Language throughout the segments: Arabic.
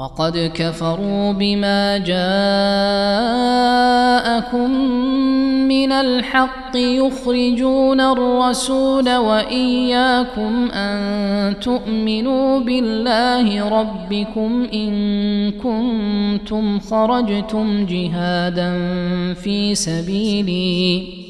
وقد كفروا بما جاءكم من الحق يخرجون الرسول وإياكم أن تؤمنوا بالله ربكم إن كنتم خرجتم جهادا في سبيلي.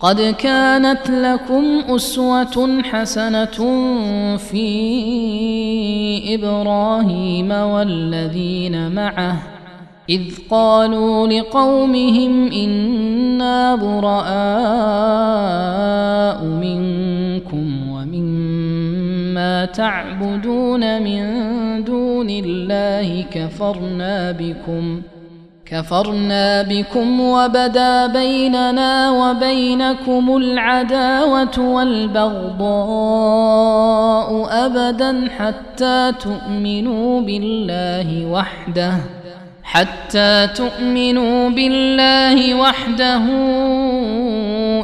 قد كانت لكم أسوة حسنة في إبراهيم والذين معه إذ قالوا لقومهم إنا براء منكم ومما تعبدون من دون الله كفرنا بكم كفرنا بكم وبدا بيننا وبينكم العداوة والبغضاء أبدا حتى تؤمنوا بالله وحده حتى تؤمنوا بالله وحده.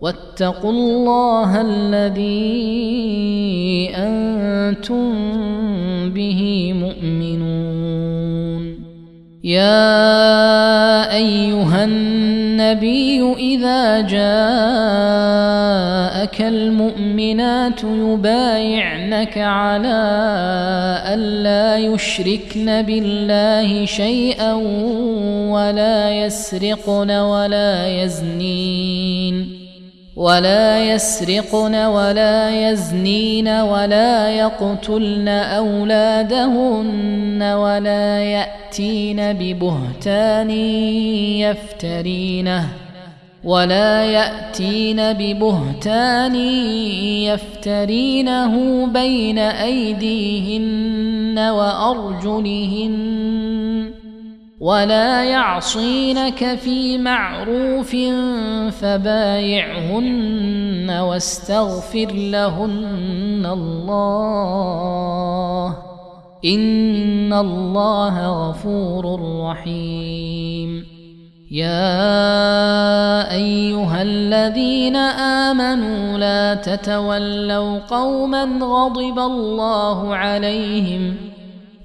واتقوا الله الذي أنتم به مؤمنون. يا أيها النبي إذا جاءك المؤمنات يبايعنك على الا يشركن بالله شيئا ولا يسرقن ولا يزنين. ولا يسرقن ولا يزنين ولا يقتلن أولادهن ولا يأتين ببهتان يفترينه ولا يأتين ببهتان يفترينه بين أيديهن وأرجلهن ولا يعصينك في معروف فبايعهن واستغفر لهن الله ان الله غفور رحيم يا ايها الذين امنوا لا تتولوا قوما غضب الله عليهم